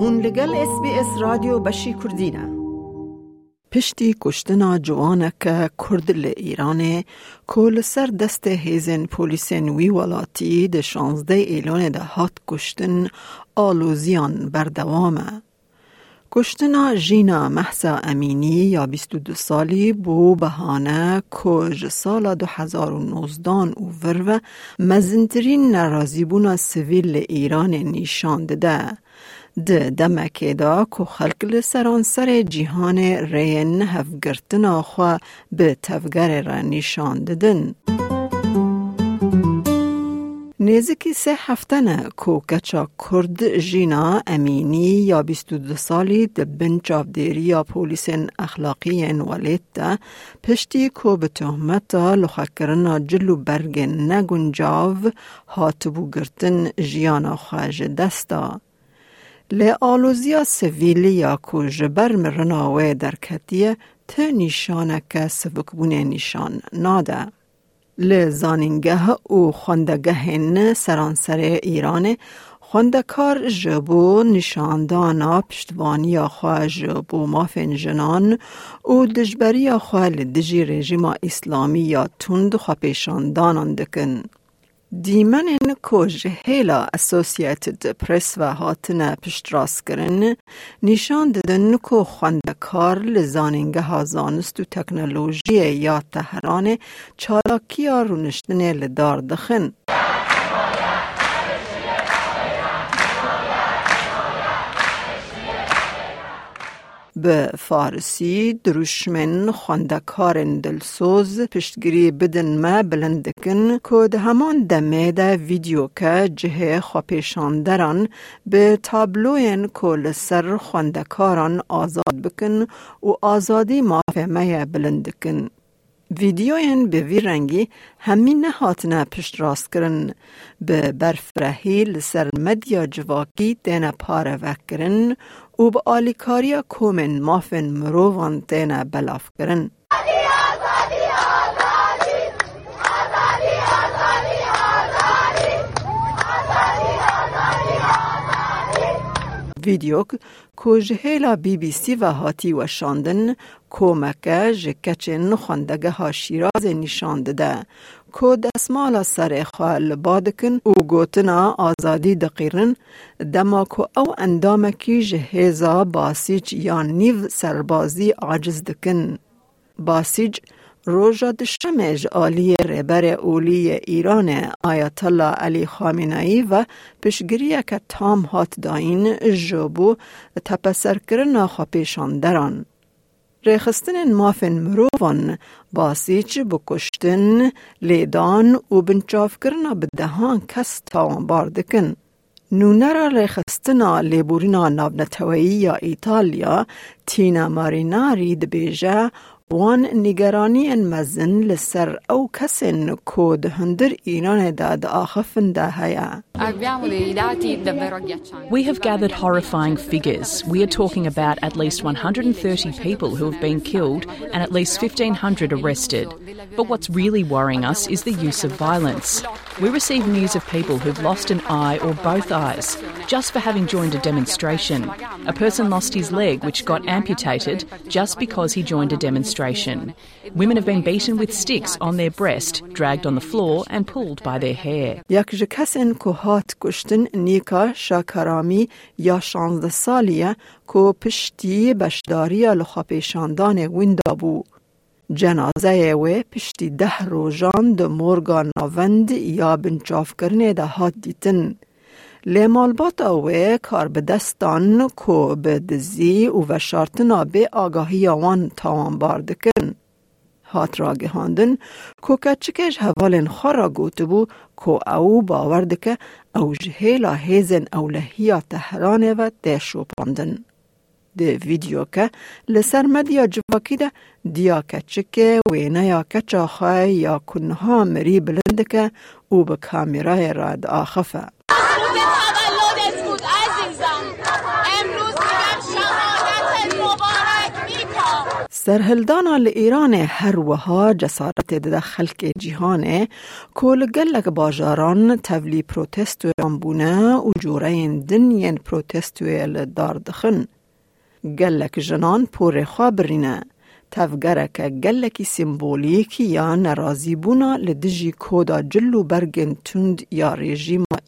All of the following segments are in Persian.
هون لگل اس بی اس رادیو بشی کردینه پشتی کشتنا جوانک کرد ل ایران کل سر دست هیزن پولیسن وی ولاتی ده شانزده ایلون ده هات کشتن آلوزیان بردوامه. کشتنا جینا محسا امینی یا 22 سالی بو بهانه کج سال 2019 او ورو مزنترین نرازی بونا سویل ایران نشان ده. ده دمکه دا که خلق لسران سر جیهان رین هفگرتنا خوا به تفگر را نشان ددن. نزدیکی سه هفته نه کو کچا کرد جینا امینی یا 22 سالی ده بن چاودیری یا پولیسین اخلاقی ولیت پشتی کو به تهمت لخکرنا جلو برگ نگنجاو هاتبو گرتن جیانا خواج دستا. لی آلوزیا سویلی یا کو جبر مرناوه در کتیه ته نشانه که سبکبونه نشان ناده. لی زانینگه او خوندگه سرانسر ایران خوندکار جبو نشاندانا پشتوانی خواه جبو مافن جنان او دجبری خواه لدجی رژیم اسلامی یا تند خواه پیشاندانان دکن. دیمن کج هیلا اسوسییتد پرس و هاتن پشت راست کرن نشان دادن که خواندکار لزانینگه ها زانست و تکنولوژی یا تهران چالاکی ها رونشتن لدار دخن. به فارسی دروشمن خواندکارن دلسوز پشتگیری بدن ما بلندکن که ده همان دمه ده ویدیو که جه خواپیشاندران به تابلوین که لسر خواندکاران آزاد بکن و آزادی مافهمه بلندکن. ویدیوین به وی رنگی همین نهاتنه پشت راست کرن به برفرهی لسر مدیا جواکی دین پاره وکرن و به آلیکاریا کومن مافن مرووان دین بلاف کرن. ویدیو که جهیلا بی بی سی و هاتی و شاندن کومکه جکچن خواندگه ها شیراز نشانده ده که دستمالا سر خواه بادکن و گوتنا آزادی دقیرن دما که او اندامکی جهیزا باسیج یا نیو سربازی عاجز دکن. باسیج روژا دشمج آلی ربر اولی ایران آیت الله علی خامنه‌ای و پیشگیری که تام هات داین جبو تپسر کرنا خواپیشاندران. ریخستن مافن مروان باسیچ بکشتن لیدان و بنچاف کرنا بدهان کس تاوان باردکن. نونرا ریخستنا لیبورینا نابنتوایی یا ایتالیا تینا ماریناری دبیجه وان نگرانی ان مزن لسر او کسن کود هندر ایران داد آخفن ده هیا. We have gathered horrifying figures. We are talking about at least 130 people who have been killed and at least 1,500 arrested. But what's really worrying us is the use of violence. We receive news of people who've lost an eye or both eyes just for having joined a demonstration. A person lost his leg, which got amputated just because he joined a demonstration. Women have been beaten with sticks on their breast, dragged on the floor, and pulled by their hair. یک کسین که هات کشتن نیکا شاکرامی یا شانزده سالیه که پشتی بشداری لخواپیشاندان ویندا بو. جنازه و پشتی ده روژان ده مورگا ناوند یا بنچاف کرنه ده هات دیتن. لیمالبات اوه کار به دستان کو به دزی و وشارتنا به آگاهی آوان تاوان باردکن. هات را گهاندن کو کچکش حوالن خورا گوته بو کو او باوردکه او جهیلا هیزن اولهیا تهرانه و دیشو پاندن. ده ویدیو که لسر مدیا جواکی ده دیا کچکه وینه یا کچا خواه یا کنها مری بلندکه او به کامیرای راد آخفه. سرهلدانا لإيران هر وها جسارت ده خلق جیهانه کل گلک باجاران تولی پروتستو بونه و جورین دنین پروتستو دار دخن. گلک جنان پور خواه برینه. تفگرک گلکی سیمبولیکی یا نرازی بونا لدجی کودا جلو برگن تند یا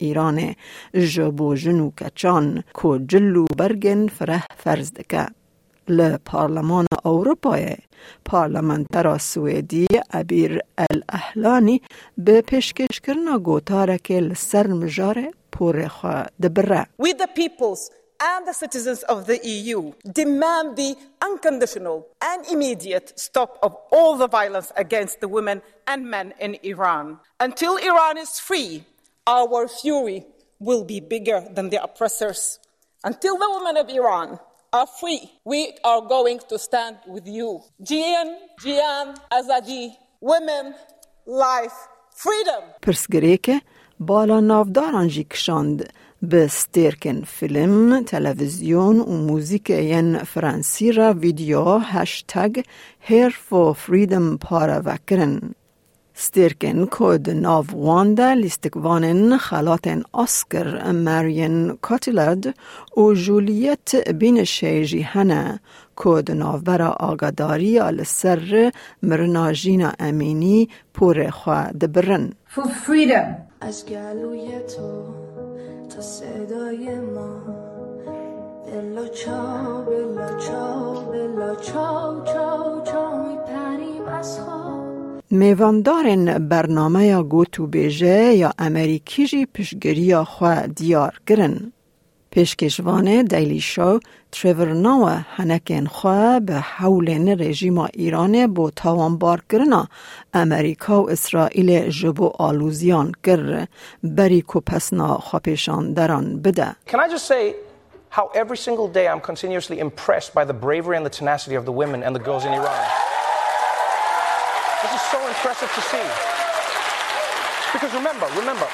ایران جبو جنو کچان کو جلو برگن فره فرز دکه. لپارلمان اروپای پارلمانتر سوئدی ابیر الاهلانی به پیشکش کرنا گوتاره که لسر مجاره پور خواه دبره. We the peoples and the citizens of the EU demand the unconditional and immediate stop of all the violence against the women and men in Iran. Until Iran is free, our fury will be bigger than the oppressors. Until the women of Iran are free, we are going to stand with you. Jian, Jian, Azadi, women, life, freedom. پرسگریکه بالا نافداران جی کشاند به ستیرکن فیلم، تلویزیون و موزیک ین فرانسی را ویدیو هشتگ هیر فور فریدم پارا وکرن. کود ناو واندا لیستکوانن خالاتن اسکر مارین کاتیلد و جولیت بین شیجی هنه کود ناوبرا آگاداری آل سر مرناجینا امینی پور خواه دبرن. For freedom. از گلوی تو تا صدای ما بلا چاو بلا چاو بلا چاو چاو چاو میپریم از خواب میواندارن برنامه یا گوتو بیجه یا امریکی جی پشگری خواه دیار گرن. پیشکشوان دیلی شو تریور ناو هنکن خواه به حول رژیم ایران با تاوانبار کرنا امریکا و اسرائیل جبو آلوزیان کر بری کو پسنا خواپیشان دران بده. Can I just say how every single day I'm continuously impressed by the bravery and the tenacity of the women and the girls in Iran? This is so impressive to see. Because remember, remember,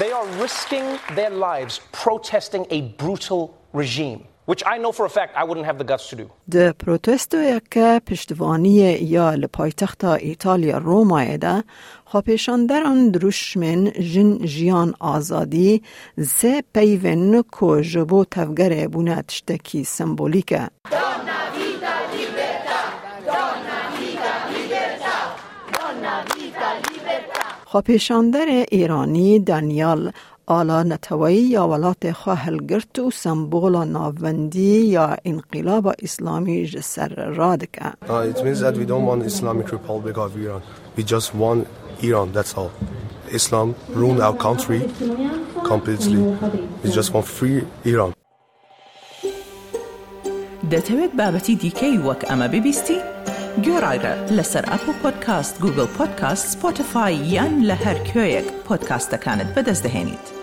they are risking their lives protesting a brutal regime, which I know for a fact I wouldn't have the guts to do. ده پروتستو که پشتوانی یا لپایتخت ایتالیا روما ده خواپیشان دران دروشمن جن جیان آزادی زه پیون که جبو تفگر بونه تشتکی سمبولیکه. خواپیشاندر ایرانی دانیال آلا نتوایی یا ولات خواهلگرت و سمبول ناوندی یا انقلاب اسلامی جسر رادکه. Uh, it means that we don't want Islamic Republic of Iran. We just want Iran, that's all. Islam ruined our country completely. We just want free Iran. دەتەوێت بابەتی دیکەی وەک ئەمە ببیستی؟ گۆڕایرە لەسەر ئەپ و گوگل پۆدکاست سپۆتفاای یان لە هەر کوێیەک پۆدکاستەکانت بەدەستدەێنیت.